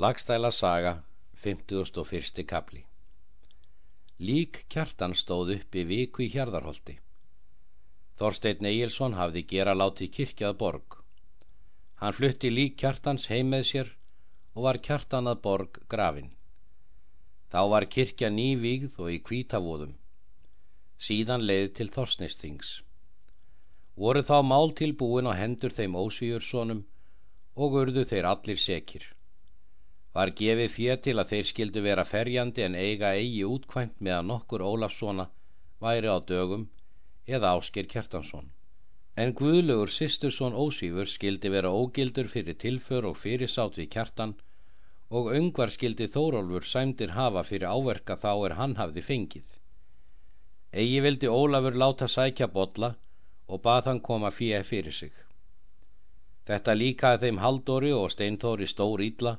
Lagstæla saga, 51. kapli Lík kjartan stóð uppi viku í hjarðarholti. Þorstein Egilson hafði gera látið kirkjað borg. Hann flutti lík kjartans heim með sér og var kjartanað borg grafin. Þá var kirkja nývígð og í kvítavóðum. Síðan leið til Þorsnistings. Voru þá mál tilbúin á hendur þeim ósvíursonum og urðu þeir allir sekir var gefið fér til að þeir skildu vera ferjandi en eiga eigi útkvæmt meðan nokkur Ólafssona væri á dögum eða Ásker Kjartansson. En Guðlugur Sistursson Ósvífur skildi vera ógildur fyrir tilför og fyrirsátt við Kjartan og öngvar skildi Þórólfur sæmdir hafa fyrir áverka þá er hann hafði fengið. Egi vildi Ólafur láta sækja botla og bað hann koma fyrir fyrir sig. Þetta líkaði þeim Haldóri og Steinþóri stór ídla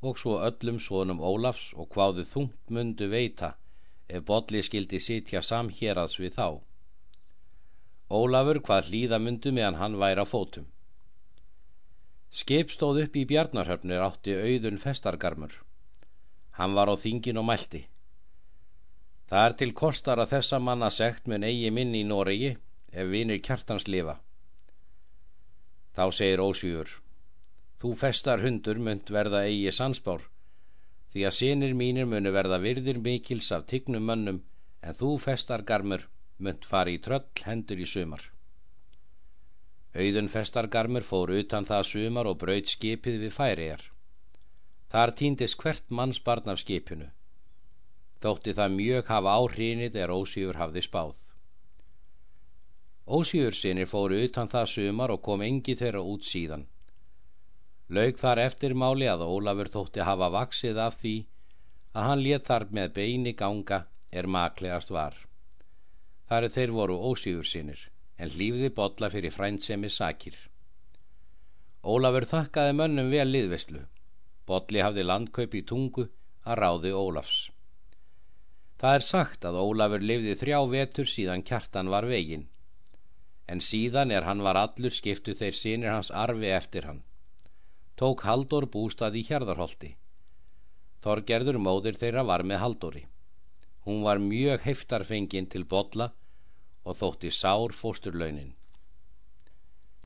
og svo öllum svonum Ólafs og hvaðu þungt mundu veita ef Bolli skildi sitja samhéraðs við þá. Ólafur hvað hlýða mundu meðan hann væri á fótum. Skip stóð upp í bjarnarhöfnir átti auðun festargarmur. Hann var á þingin og mælti. Það er til kostar að þessa manna segt mun eigi minni í Noregi ef vinir kjartans lifa. Þá segir Ósjúur Þú festar hundur munt verða eigi sansbár, því að sinir mínir munu verða virðir mikils af tignum mönnum, en þú festar garmur munt fari í tröll hendur í sumar. Auðun festargarmur fór utan það sumar og braut skipið við færiðar. Þar týndist hvert manns barn af skipinu. Þótti það mjög hafa áhrínið er ósýfur hafði spáð. Ósýfur sinir fóru utan það sumar og kom engi þeirra út síðan. Laug þar eftirmáli að Ólafur þótti hafa vaksið af því að hann létt þar með beini ganga er maklegast var. Þar er þeir voru ósífur sinir en hlýfði botla fyrir frændsemi sakir. Ólafur þakkaði mönnum vel liðveslu. Botli hafði landkaup í tungu að ráði Ólafs. Það er sagt að Ólafur lifði þrjá vetur síðan kjartan var vegin, en síðan er hann var allur skiptu þeir sinir hans arfi eftir hann tók Haldur bústað í Hjarðarholti. Þorgerður móðir þeirra var með Halduri. Hún var mjög heftarfengin til botla og þótti sár fósturlaunin.